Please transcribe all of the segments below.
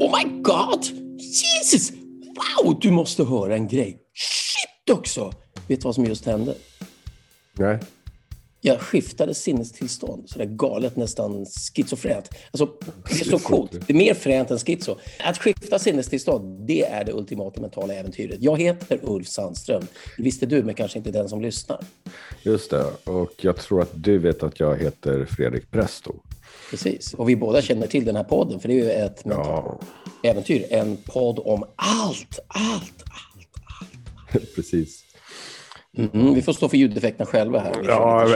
Oh my god! Jesus! Wow, du måste höra en grej. Shit också! Vet du vad som just hände? Nej. Jag skiftade sinnestillstånd, så det är galet, nästan schizofrent. Alltså, det är så coolt. Det är mer fränt än schizo. Att skifta sinnestillstånd, det är det ultimata mentala äventyret. Jag heter Ulf Sandström. Det visste du, men kanske inte den som lyssnar. Just det. Och jag tror att du vet att jag heter Fredrik Presto. Precis. Och vi båda känner till den här podden, för det är ju ett mentalt äventyr. En podd om allt, allt, allt. Precis. Mm, vi får stå för ljudeffekterna själva här. Ja,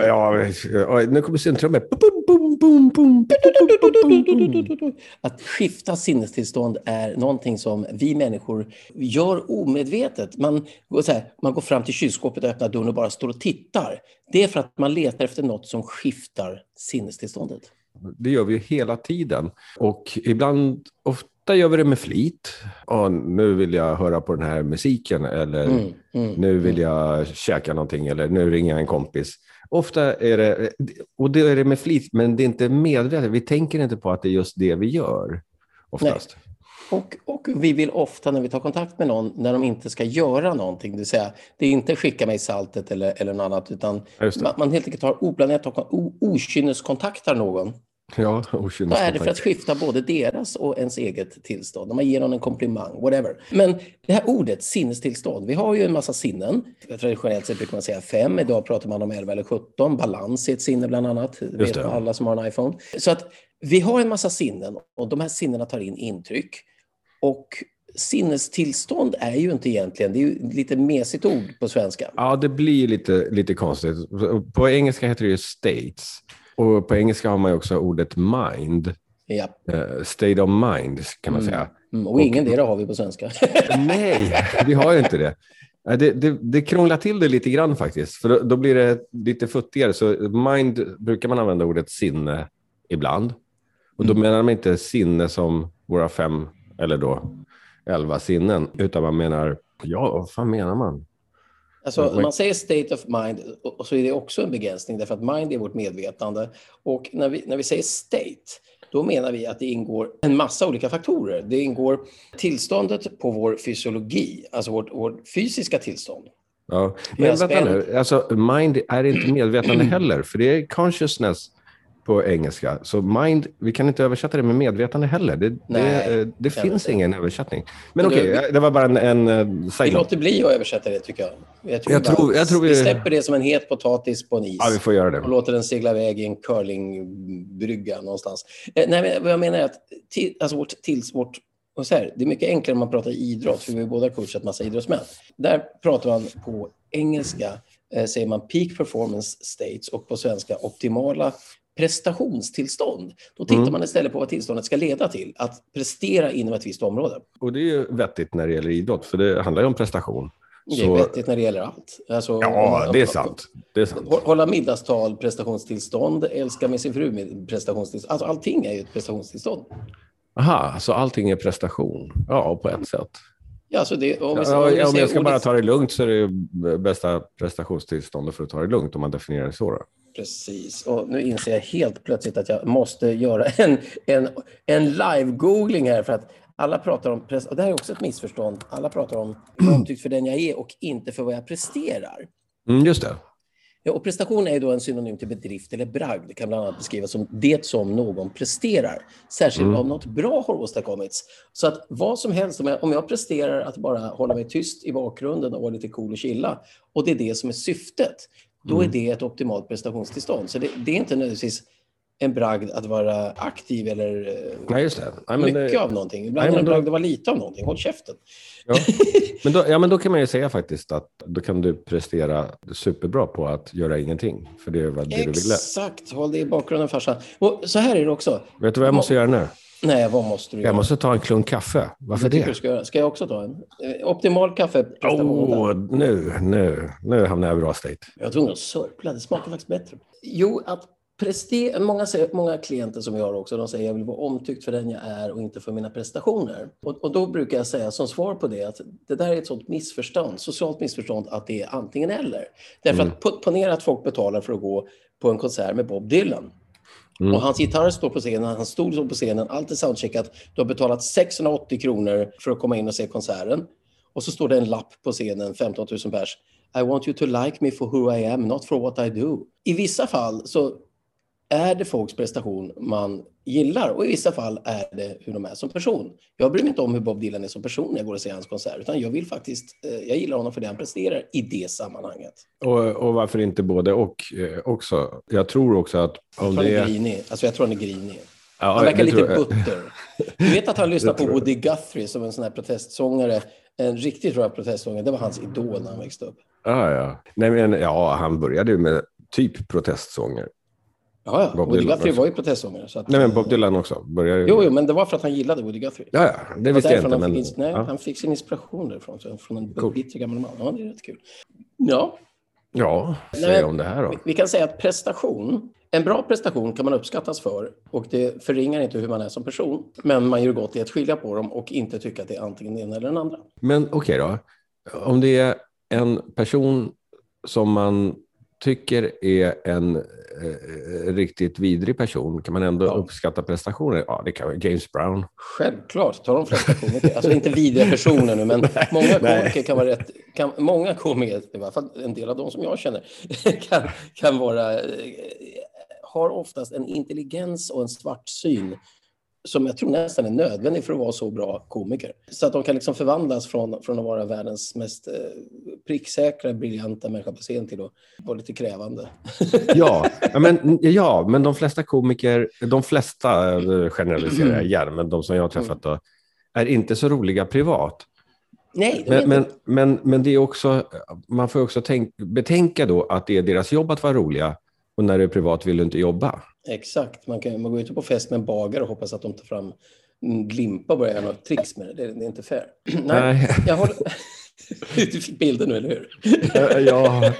ja, nu kommer syntrummor. Att skifta sinnestillstånd är någonting som vi människor gör omedvetet. Man går, så här, man går fram till kylskåpet och öppnar dörren och bara står och tittar. Det är för att man letar efter något som skiftar sinnestillståndet. Det gör vi hela tiden. Och ibland, ofta gör vi det med flit. Ja, nu vill jag höra på den här musiken eller Mm, mm. nu vill jag käka någonting eller nu ringer jag en kompis. Ofta är det, och det är det med flit, men det är inte medvetet. Vi tänker inte på att det är just det vi gör oftast. Och, och vi vill ofta när vi tar kontakt med någon, när de inte ska göra någonting, det vill säga, det är inte skicka mig saltet eller, eller något annat, utan man, man helt enkelt har oplanerat och okynneskontaktar någon. Ja, Då är det för att skifta både deras och ens eget tillstånd. När man ger någon en komplimang, whatever. Men det här ordet, sinnestillstånd, vi har ju en massa sinnen. Traditionellt sett brukar man säga fem, idag pratar man om 11 eller 17. Balans är ett sinne bland annat, det vet alla som har en iPhone. Så att vi har en massa sinnen och de här sinnena tar in intryck. Och sinnestillstånd är ju inte egentligen, det är ju lite mesigt ord på svenska. Ja, det blir lite, lite konstigt. På engelska heter det ju states. Och på engelska har man ju också ordet mind. Ja. Eh, state of mind kan man säga. Mm, och ingen del har vi på svenska. Nej, vi har ju inte det. Nej, Det, det, det krånglar till det lite grann faktiskt, för då, då blir det lite futtigare. Så mind brukar man använda ordet sinne ibland. Och då menar man inte sinne som våra fem, eller då elva sinnen, utan man menar, ja, vad fan menar man? Alltså, Men- man säger state of mind och så är det också en begränsning därför att mind är vårt medvetande. Och när vi, när vi säger state, då menar vi att det ingår en massa olika faktorer. Det ingår tillståndet på vår fysiologi, alltså vårt, vårt fysiska tillstånd. Ja. Men vänta nu, alltså mind är inte medvetande heller, för det är consciousness på engelska. Så mind, vi kan inte översätta det med medvetande heller. Det, Nej, det, eh, det kan finns ingen översättning. Men Men okej, du- det var bara en, en eh, Vi låter bli att översätta det tycker jag. Jag tror, Jag tror- jag tror vi- vi släpper det som en het potatis på en is. Ja, vi får göra och det. låter den segla iväg i en curlingbrygga någonstans. Eh, nej, men vad jag menar är att till, alltså vårt, tills vårt, och så här, det är mycket enklare om man pratar idrott, för vi har båda coachat massa idrottsmän. Där pratar man på engelska, eh, säger man peak performance states och på svenska optimala prestationstillstånd. Då tittar Mm. man istället på vad tillståndet ska leda till, att prestera inom ett visst område. Och det är ju vettigt när det gäller idrott, för det handlar ju om prestation. Det är Så- vettigt när det gäller allt. Alltså, Ja, det är sant. Det är sant. Hå- Hålla middagstal, prestationstillstånd, älska med sin fru, med prestationstillstånd. Alltså allting är ju ett prestationstillstånd. Aha, så allting är prestation? Ja, på ett sätt. Ja, alltså det, om vi, Ja, om vi om jag ska bara ordet- ta det lugnt så är det bästa prestationstillståndet för att ta det lugnt, om man definierar det så. Då. Precis, och nu inser jag helt plötsligt att jag måste göra en, en, en live-googling här för att alla pratar om, och det här är också ett missförstånd, alla pratar om omtyckt för den jag är och inte för vad jag presterar. Mm, just det. Ja, och prestation är då en synonym till bedrift eller bragd. Det kan bland annat beskrivas som det som någon presterar. Särskilt Mm. om något bra har åstadkommits. Så att vad som helst, om jag, om jag presterar att bara hålla mig tyst i bakgrunden och vara lite cool och chilla, och det är det som är syftet, då Mm. är det ett optimalt prestationstillstånd. Så det, det är inte nödvändigtvis en bragd att vara aktiv eller eh, Nej, just det. Nej, men, mycket det- av någonting. Ibland Nej, är det en bragd att vara lite av någonting. Håll käften. Ja. Men, då, ja, men då kan man ju säga faktiskt att då kan du prestera superbra på att göra ingenting. För det var det du ville. Exakt, håll det i bakgrunden farsan. Och så här är det också. Vet du vad jag måste göra nu? Nej, vad måste du göra? Jag måste ta en klunk kaffe. Varför det? du ska, ska jag också ta en? Eh, Optimal kaffeprestation. Åh, nu, nu, nu hamnar jag i bra state. Jag tvungen att sörpla, det smakar faktiskt bättre. Jo, att prester, många, många klienter som jag har också, de säger jag vill vara omtyckt för den jag är och inte för mina prestationer. Och, och då brukar jag säga som svar på det att det där är ett sånt missförstånd, socialt missförstånd att det är antingen eller. Därför mm. att ponera att folk betalar för att gå på en konsert med Bob Dylan. Mm. Och hans gitarr står på scenen, hans stol står på scenen, allt är soundcheckat. Du har betalat 680 kronor för att komma in och se konserten. Och så står det en lapp på scenen, 15 000 pers. I want you to like me for who I am, not for what I do. I vissa fall så är det folks prestation man gillar och i vissa fall är det hur de är som person. Jag bryr mig inte om hur Bob Dylan är som person när jag går och ser hans konsert, utan jag vill faktiskt, eh, jag gillar honom för det han presterar i det sammanhanget. Och, och varför inte både och eh, också? Jag tror också att om jag tror det... Han är grinig. Alltså jag tror han är grinig. Ja, han verkar lite butter. Du vet att han lyssnar på Woody Guthrie som en sån här protestsångare, en riktigt bra protestsångare. Det var hans idol när han växte upp. Ja, ja. Nej, men, ja han började ju med typ protestsånger. Ja, ja. Bob Woody Dylan Guthrie var ju protestsångare. Så att, Nej, men Bob Dylan också. Började... Jo, jo, men det var för att han gillade Woody Guthrie. Ja, ja. det visste jag inte. Han, men... fick, nej, ja. han fick sin inspiration därifrån, från en cool. bitter gammal man. Ja, det är rätt kul. Ja. Ja, säg om det här då. Vi, vi kan säga att prestation, en bra prestation kan man uppskattas för och det förringar inte hur man är som person. Men man gör gott i att skilja på dem och inte tycka att det är antingen den ena eller den andra. Men okej okay då. Om det är en person som man tycker är en eh, riktigt vidrig person, kan man ändå ja. uppskatta prestationer? Ja, det kan vara James Brown. Självklart, tar de flesta komiker. Alltså inte vidriga personer nu, men nej, många komiker kan vara rätt... Kan, många komiker, i alla fall en del av dem som jag känner, kan, kan vara eh, har oftast en intelligens och en svart syn som jag tror nästan är nödvändig för att vara så bra komiker. Så att de kan liksom förvandlas från, från att vara världens mest eh, pricksäkra, briljanta människa på scen till att vara lite krävande. ja, men, ja, men de flesta komiker, de flesta eh, generaliserar jag igen, men de som jag har träffat då, är inte så roliga privat. Nej, men, men, men, men, det är också, man får också tänk, betänka då att det är deras jobb att vara roliga och när du är privat vill du inte jobba. Exakt, man kan man går ut på fest med en bagare och hoppas att de tar fram glimpa och börjar göra något tricks med det. Det, det är inte fair. Nej, Nej. jag håller... Du fick bilden nu, eller hur? ja,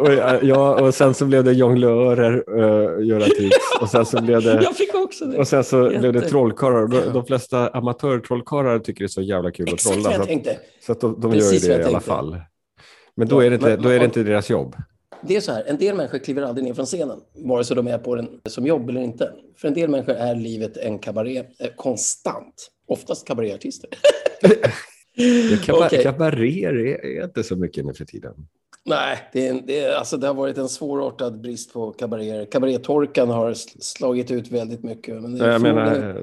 och, ja, och sen så blev det jonglörer, uh, göra tricks. Och sen så blev det... Jag fick också det. Och sen så Jätte. blev det trollkarlar. De, de flesta amatörtrollkarlar tycker det är så jävla kul Exakt att trolla. Exakt jag tänkte. Så att de, de gör ju det i alla fall. Men då är det inte, då är det inte deras jobb det är så här, en del människor kliver aldrig ner från scenen, vare sig de är på den som jobb eller inte. För en del människor är livet en kabaré eh, konstant. Oftast kabaréartister. Kabar okay. Kabaréer är inte så mycket nu för tiden. Nej, det, är, det, är, alltså det har varit en svårartad brist på kabaréer. Kabarétorkan har slagit ut väldigt mycket. Men det är, jag menar,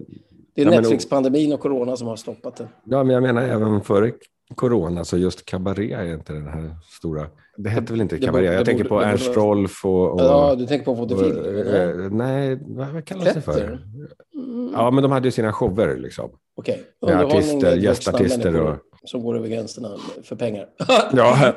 det är Netflix-pandemin och corona som har stoppat det. Ja, men jag menar även före corona, så just kabaré är inte den här stora... Det hette väl inte kabaré? Jag tänker på Ernst Rolf och, och... Ja, du tänker på Fotofil? Eh, nej, vad kallas det för? Ja, men de hade ju sina shower liksom. Okej. Okay. artister, gästartister och... Som går över gränserna för pengar. ja.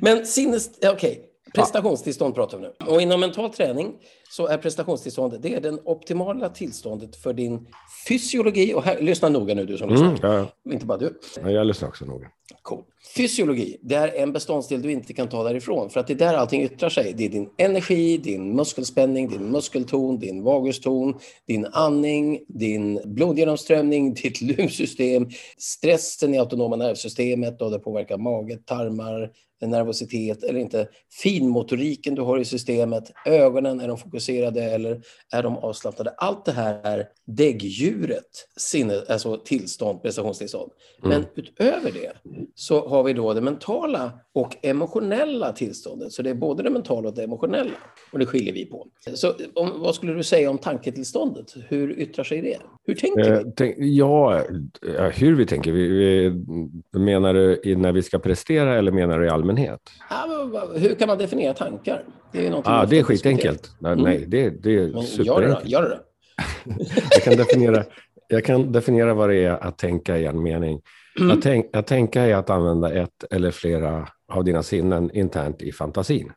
men sinnes... Okej. Okay. Prestationstillstånd pratar vi nu. Och inom mental träning så är prestationstillståndet det är den optimala tillståndet för din fysiologi. Och här, lyssna noga nu du som lyssnar. Mm, ja. Inte bara du. Ja, jag lyssnar också noga. Cool. Fysiologi, det är en beståndsdel du inte kan ta därifrån. För att det är där allting yttrar sig. Det är din energi, din muskelspänning, din muskelton, din vaguston, din andning, din blodgenomströmning, ditt lymfsystem, stressen i autonoma nervsystemet och det påverkar mage, tarmar, nervositet eller inte. Finmotoriken du har i systemet, ögonen, är de fokuserade eller är de avslappnade? Allt det här däggdjuret, sinne, alltså tillstånd, prestationstillstånd. Mm. Men utöver det så har vi då det mentala och emotionella tillståndet. Så det är både det mentala och det emotionella. Och det skiljer vi på. Så om, vad skulle du säga om tanketillståndet? Hur yttrar sig det? Hur tänker eh, vi? Tänk, ja, hur vi tänker? Vi, vi, menar du när vi ska prestera eller menar du i allmänhet? Ja, hur kan man definiera tankar? Det är, ah, det är skitenkelt. Nej, mm. nej, det, det är superenkelt. Gör det, gör det. jag, kan definiera, jag kan definiera vad det är att tänka i en mening. Mm. Att, tänk, att tänka är att använda ett eller flera av dina sinnen internt i fantasin.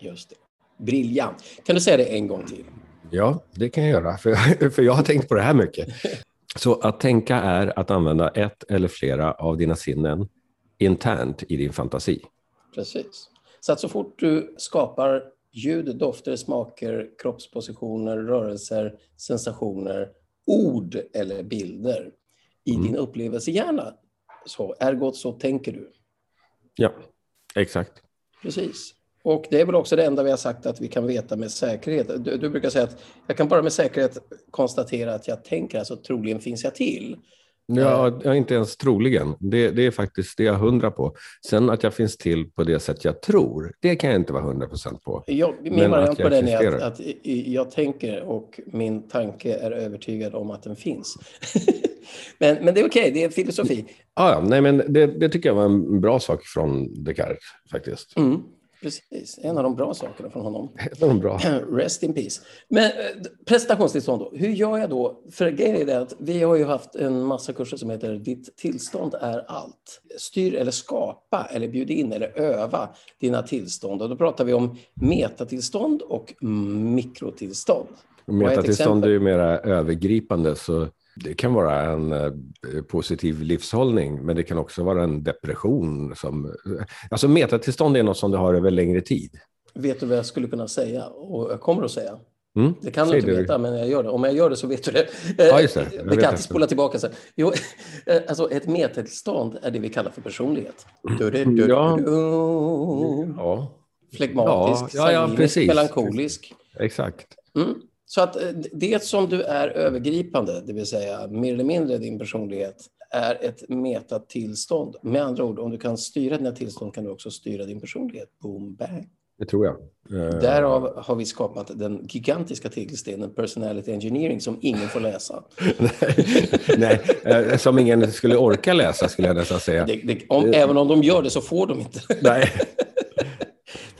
Just det. Briljant. Kan du säga det en gång till? Ja, det kan jag göra, för, för jag har tänkt på det här mycket. Så att tänka är att använda ett eller flera av dina sinnen internt i din fantasi. Precis. Så att så fort du skapar ljud, dofter, smaker, kroppspositioner, rörelser, sensationer, ord eller bilder i Mm. din upplevelsehjärna. Så, ergot så tänker du. Ja, exakt. Precis. Och det är väl också det enda vi har sagt att vi kan veta med säkerhet. Du, du brukar säga att jag kan bara med säkerhet konstatera att jag tänker, alltså troligen finns jag till. Ja, ja, inte ens troligen. Det, det är faktiskt det jag är hundra på. Sen att jag finns till på det sätt jag tror, det kan jag inte vara hundra procent på. Jag, min Men variant på den är att, att jag tänker och min tanke är övertygad om att den finns. men, men det är okej, det är filosofi. Ja, nej, men det, det tycker jag var en bra sak från Descartes faktiskt. Mm, precis, en av de bra sakerna från honom. Det var bra. Rest in peace. Men eh, prestationstillstånd då, hur gör jag då? För grejen är det att vi har ju haft en massa kurser som heter Ditt tillstånd är allt. Styr eller skapa eller bjud in eller öva dina tillstånd. Och då pratar vi om metatillstånd och mikrotillstånd. Metatillstånd är ju mera övergripande, så det kan vara en eh, positiv livshållning, men det kan också vara en depression. Som, alltså metatillstånd är något som du har över längre tid. Vet du vad jag skulle kunna säga och jag kommer att säga? Mm? Det kan du inte veta, men jag gör det. Om jag gör det så vet du det. Ja, just det. Jag Vi kan alltid spola tillbaka sen. Jo, eh, alltså ett metatillstånd är det vi kallar för personlighet. Du, du, du, Ja. Ja, Flegmatisk, Ja, ja, ja, precis. melankolisk. exakt. Mm. Så att eh, det som du är övergripande, det vill säga mer eller mindre din personlighet, är ett metatillstånd. Med andra ord, om du kan styra dina tillstånd kan du också styra din personlighet. Boom, bang. Det tror jag. Eh, Därav har vi skapat den gigantiska tegelstenen Personality Engineering som ingen får läsa. Nej, eh, som ingen skulle orka läsa skulle jag nästan säga. Det, det, om, även om de gör det så får de inte. Nej.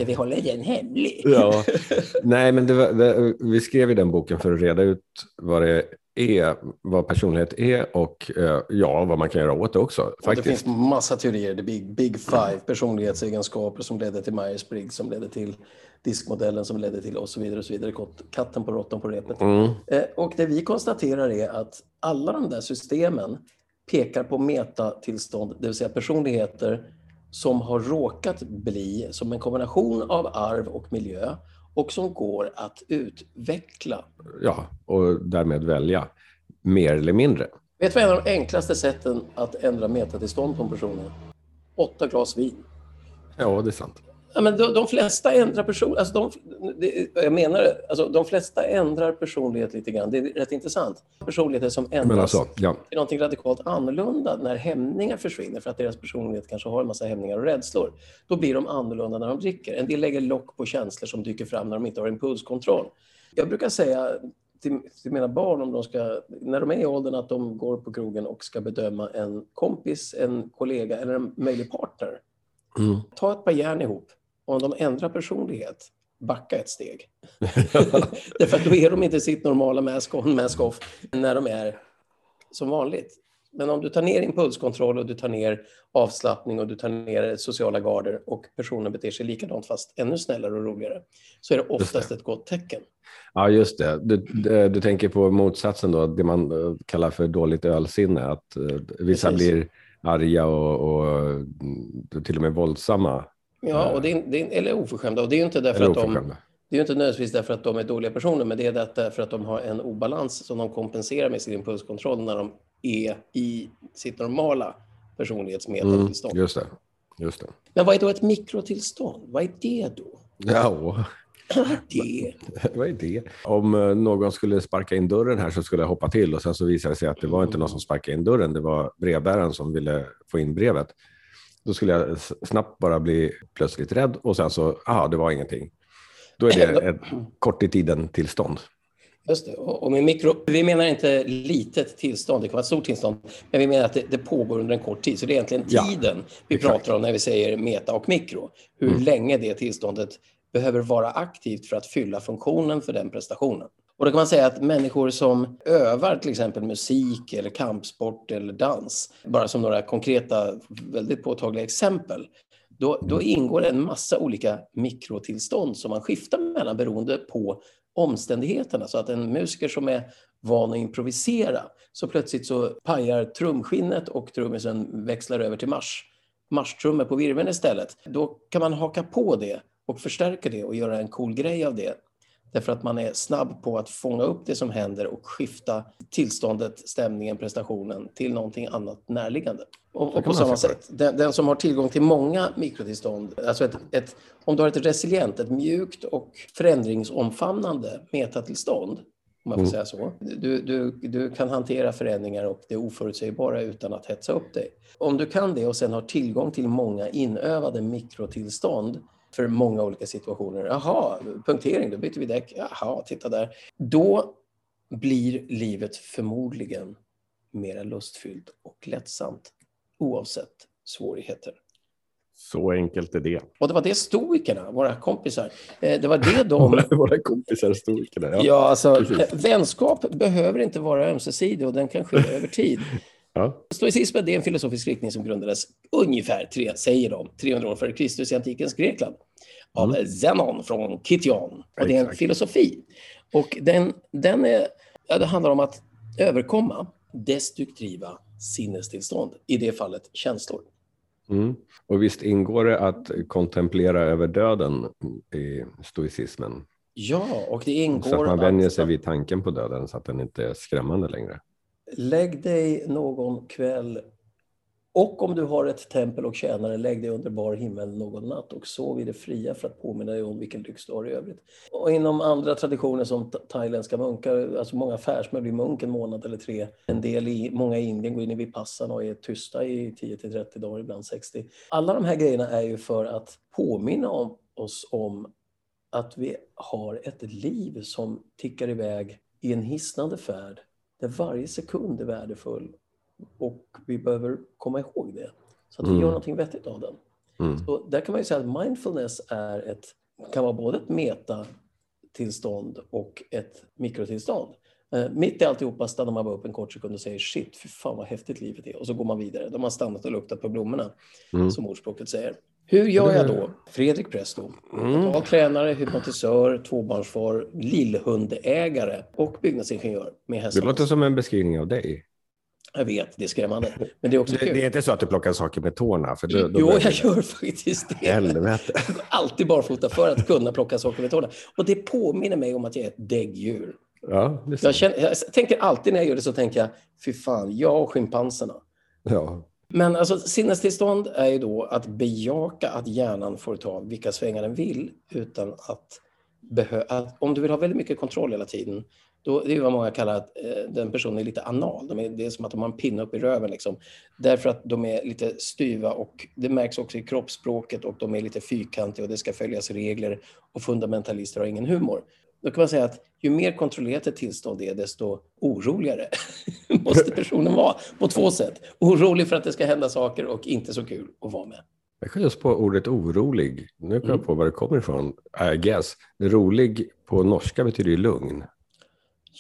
Det vi håller den hemlig. Ja. Nej, men det var, det, vi skrev ju den boken för att reda ut vad det är, vad personlighet är och eh, ja, vad man kan göra åt det också. Och Det Faktiskt. finns massa teorier. The big, big five personlighetsegenskaper som ledde till Myers-Briggs, som ledde till diskmodellen, som ledde till och så vidare. och så vidare. Katten på råttan på repet. Mm. Eh, Och det vi konstaterar är att alla de där systemen pekar på metatillstånd, det vill säga personligheter som har råkat bli som en kombination av arv och miljö och som går att utveckla. Ja, och därmed välja mer eller mindre. Vet du vad en av de enklaste sätten att ändra metatillstånd på en person är? Åtta glas vin. Ja, det är sant. Ja, men de, de flesta ändrar person, alltså de, det, jag menar alltså de flesta ändrar personlighet lite grann. Det är rätt intressant. Personligheter som ändras alltså, ja. till någonting radikalt annorlunda när hämningar försvinner för att deras personlighet kanske har en massa hämningar och rädslor. Då blir de annorlunda när de dricker. En del lägger lock på känslor som dyker fram när de inte har impulskontroll. Jag brukar säga till, till mina barn om de ska, när de är i åldern att de går på krogen och ska bedöma en kompis, en kollega eller en möjlig partner. Mm. Ta ett par järn ihop. Om de ändrar personlighet, backa ett steg. Därför att då är de inte sitt normala mask on, mask off när de är som vanligt. Men om du tar ner impulskontroll och du tar ner avslappning och du tar ner sociala garder och personen beter sig likadant fast ännu snällare och roligare så är det oftast ett gott tecken. Ja, just det. Du, du, du tänker på motsatsen då, det man eh, kallar för dåligt ölsinne. Att eh, vissa Precis. blir arga och, och mm, till och med våldsamma. Ja, och det är, det är, eller oförskämda. Och det är ju inte därför att de, det är ju inte nödvändigtvis därför att de är dåliga personer, men det är därför att de har en obalans som de kompenserar med sin impulskontroll när de är i sitt normala personlighetsmetatillstånd. Mm, just det. Just det. Men vad är då ett mikrotillstånd? Vad är det då? Ja, Det. vad är det? Om eh, någon skulle sparka in dörren här så skulle jag hoppa till och sen så visade det sig att det var inte någon som sparkade in dörren, det var brevbäraren som ville få in brevet. Då skulle jag snabbt bara bli plötsligt rädd och sen så, aha, det var ingenting. Då är det ett kort i tiden tillstånd. Just det. Och med mikro, vi menar inte litet tillstånd, det kan vara ett stort tillstånd, men vi menar att det, det pågår under en kort tid. Så det är egentligen Ja, tiden vi exakt. pratar om när vi säger meta och mikro. Hur länge det tillståndet behöver vara aktivt för att fylla funktionen för den prestationen. Och då kan man säga att människor som övar till exempel musik eller kampsport eller dans, bara som några konkreta, väldigt påtagliga exempel, då, då ingår en massa olika mikrotillstånd som man skiftar mellan beroende på omständigheterna. Så att en musiker som är van att improvisera, så plötsligt så pajar trumskinnet och trummisen växlar över till mars Marschtrummor på virveln istället. Då kan man haka på det och förstärka det och göra en cool grej av det. Därför att man är snabb på att fånga upp det som händer och skifta tillståndet, stämningen, prestationen till någonting annat närliggande. Och, och på samma sätt, den, den, som har tillgång till många mikrotillstånd, alltså ett, ett, om du har ett resilient, ett mjukt och förändringsomfamnande metatillstånd, om man får mm. säga så. Du, du, du kan hantera förändringar och det oförutsägbara utan att hetsa upp dig. Om du kan det och sen har tillgång till många inövade mikrotillstånd för många olika situationer. Jaha, punktering, då byter vi däck. Jaha, titta där. Då blir livet förmodligen mer lustfyllt och lättsamt oavsett svårigheter. Så enkelt är det. Och det var det stoikerna, våra kompisar, eh, det var det de... våra kompisar stoikerna, ja. Ja, alltså Precis. vänskap behöver inte vara ömsesidig och den kan ske över tid. Ja. Stoicismen är en filosofisk riktning som grundades ungefär, tre, säger de, 300 år före Kristus i antikens Grekland av mm. Zenon från Kition. Och det är en filosofi. Och den, den är, ja, det handlar om att överkomma destruktiva sinnestillstånd, i det fallet känslor. Mm. Och visst ingår det att kontemplera över döden i stoicismen? Ja, och det ingår... Så att man vänjer sig vid tanken på döden så att den inte är skrämmande längre. Lägg dig någon kväll och om du har ett tempel och tjänare, lägg dig under bar himmel någon natt och sov i det fria för att påminna dig om vilken lyx du har i övrigt. Och inom andra traditioner som thailändska munkar, alltså många affärsmän blir munk en månad eller tre. En del i, många i Indien går in i Vipassana och är tysta i 10 till 30 dagar, ibland 60. Alla de här grejerna är ju för att påminna om, oss om att vi har ett liv som tickar iväg i en hisnande färd där varje sekund är värdefull och vi behöver komma ihåg det. Så att vi mm. gör någonting vettigt av den. Mm. Så där kan man ju säga att mindfulness är ett, kan vara både ett metatillstånd och ett mikrotillstånd. Eh, mitt i alltihopa stannar man bara upp en kort sekund och säger shit, fy fan vad häftigt livet är. Och så går man vidare. De har stannat och luktat på blommorna, mm. som ordspråket säger. Hur gör jag då? Fredrik Presto, mm. tränare, hypnotisör, tvåbarnsfar, lillhundägare och byggnadsingenjör med hästar. Det låter som en beskrivning av dig. Jag vet, det är skrämmande. Men det är också det, det är inte så att du plockar saker med tårna? För då, då jo, jag gör faktiskt det. Helvete. Jag går alltid barfota för att kunna plocka saker med tårna. Och det påminner mig om att jag är ett däggdjur. Ja, jag, känner, jag tänker alltid när jag gör det så tänker jag, fy fan, jag och schimpanserna. Ja. Men alltså, sinnestillstånd är ju då att bejaka att hjärnan får ta vilka svängar den vill utan att behöva... Om du vill ha väldigt mycket kontroll hela tiden då, det är vad många kallar att eh, den personen är lite anal. De är, det är som att de har en pinne upp i röven. Liksom. Därför att de är lite styva och det märks också i kroppsspråket och de är lite fyrkantiga och det ska följas regler och fundamentalister har ingen humor. Då kan man säga att ju mer kontrollerat ett tillstånd är, desto oroligare måste personen vara på två sätt. Orolig för att det ska hända saker och inte så kul att vara med. Jag kom just på ordet orolig. Nu kommer jag mm. på var det kommer ifrån. I guess. Rolig på norska betyder ju lugn.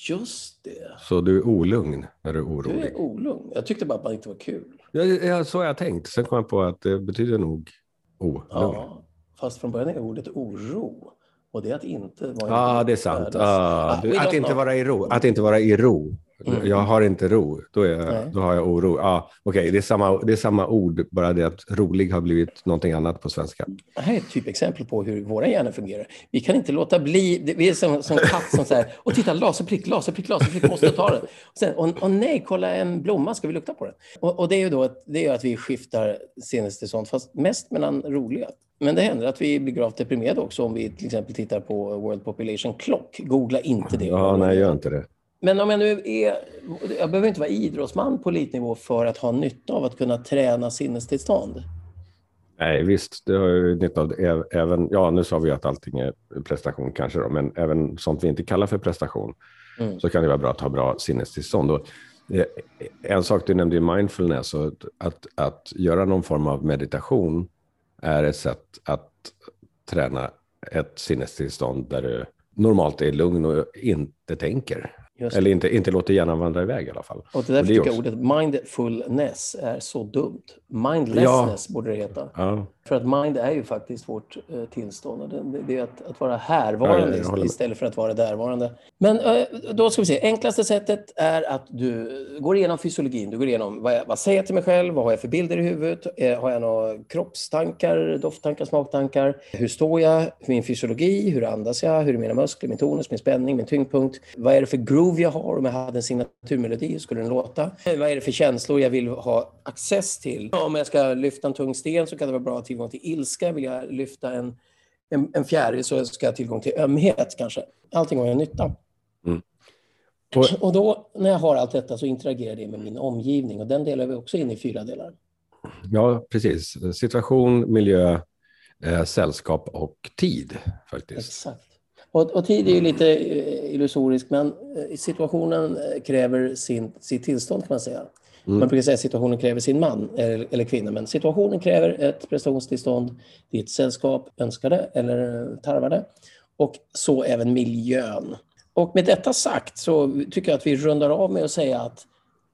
Just det. Så du är olugn när du är orolig? Du är olugn. Jag tyckte bara att man inte var kul. Ja, ja, så har jag tänkt. Sen kom jag på att det betyder nog olugn. Ja, fast från början är ordet oro. Och det är att inte vara i Ja, det är sant. Ah, du, att, inte vara i ro. att inte vara i ro. Mm. Jag har inte ro, då, är, då har jag oro. Ah, Okej, okay. det, är samma, det är samma ord, bara det att rolig har blivit någonting annat på svenska. Det här är ett typexempel på hur våra hjärnor fungerar. Vi kan inte låta bli, vi är som, som katt som säger, och titta laserprick, laserprick, laserprick, måste ta den. Och, sen, och, och, nej, kolla en blomma, ska vi lukta på den? Och, och det är ju då att, det är att vi skiftar sinnestillstånd, fast mest mellan roliga. Men det händer att vi blir gravt deprimerade också om vi till exempel tittar på World Population Clock. Googla inte det. Ja, nej, gör inte det. Men om jag nu är... Jag behöver inte vara idrottsman på elitnivå för att ha nytta av att kunna träna sinnestillstånd. Nej, visst, det har ju nytta av. Även, ja, nu sa vi att allting är prestation kanske, då, men även sånt vi inte kallar för prestation mm. så kan det vara bra att ha bra sinnestillstånd. Och, eh, en sak du nämnde, mindfulness, och att, att göra någon form av meditation är ett sätt att träna ett sinnestillstånd där du normalt är lugn och inte tänker. Eller inte, inte låter hjärnan vandra iväg i alla fall. Och det där tycker jag ordet mindfulness är så dumt. Mindlessness ja. borde det heta. Ja, För att mind är ju faktiskt vårt eh, tillstånd. Det, det är att, att vara härvarande Ja, istället för att vara därvarande. Men eh, då ska vi se. Enklaste sättet är att du går igenom fysiologin. Du går igenom vad, jag, vad säger jag till mig själv? Vad har jag för bilder i huvudet? Eh, har jag några kroppstankar, dofttankar, smaktankar? Hur står jag? Min fysiologi? Hur andas jag? Hur är mina muskler, min tonus, min spänning, min tyngdpunkt? Vad är det för groove jag har? Om jag hade en signaturmelodi, hur skulle den låta? Eh, Vad är det för känslor jag vill ha access till? Om jag ska lyfta en tung sten så kan det vara bra att ha tillgång till ilska. Vill jag lyfta en, en, en fjäril så ska jag ha tillgång till ömhet kanske. Allting har en nytta. Och, Och då när jag har allt detta så interagerar det med min omgivning och den delar vi också in i fyra delar. ja, precis. Situation, miljö, eh, sällskap och tid faktiskt. Exakt. Och, och tid är ju lite eh, illusoriskt, men eh, situationen eh, kräver sin, sitt tillstånd kan man säga. Man brukar säga att situationen kräver sin man eller, eller kvinna, men situationen kräver ett prestationstillstånd. Ditt sällskap önskar det eller tarvar det. Och så även miljön. Och med detta sagt så tycker jag att vi rundar av med att säga att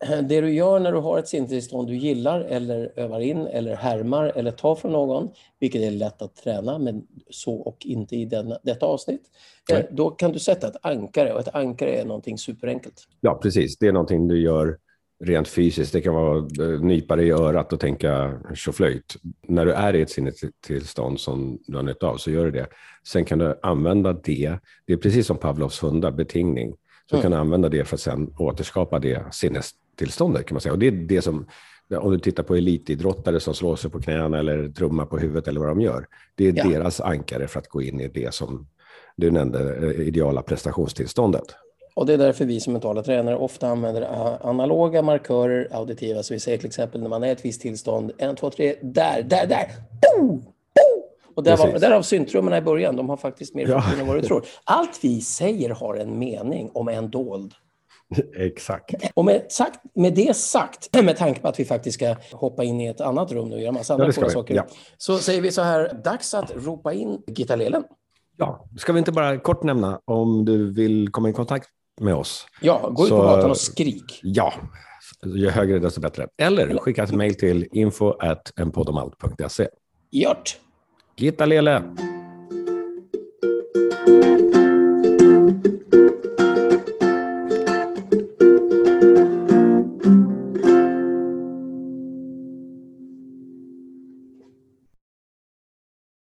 eh, det du gör när du har ett sinnestillstånd du gillar eller övar in eller härmar eller tar från någon, vilket är lätt att träna, men så och inte i denna, detta avsnitt, eh, Nej. då kan du sätta ett ankare och ett ankare är någonting superenkelt. Ja, precis. Det är någonting du gör rent fysiskt. Det kan vara eh, nypa dig i örat och tänka tjoflöjt. När du är i ett sinnestillstånd som du har nytta av så gör du det. Sen kan du använda det. Det är precis som Pavlovs hundar, betingning. Så Mm. kan du använda det för att sen återskapa det sinnestillståndet kan man säga. Och det är det som, om du tittar på elitidrottare som slår sig på knäna eller trummar på huvudet eller vad de gör. Det är Ja. deras ankare för att gå in i det som du nämnde, eh, ideala prestationstillståndet. Och det är därför vi som mentala tränare ofta använder a- analoga markörer, auditiva, så vi säger till exempel när man är i ett visst tillstånd, en, två, tre, där, där, där, boom. Och där var, därav syntrummorna i början, de har faktiskt mer Ja. funktion än vad du tror. Allt vi säger har en mening, om en dold. Exakt. Och med, sagt, med det sagt, med tanke på att vi faktiskt ska hoppa in i ett annat rum nu och göra massa andra vi. saker, Ja. så säger vi så här, dags att ropa in Gitta Lelen. Ja, ska vi inte bara kort nämna om du vill komma i kontakt med oss. Ja, gå ut på gatan och skrik. Ja, ju högre desto bättre. Eller skicka ett mejl till info at enpodomalt.se. Gjort! Gitta Lele!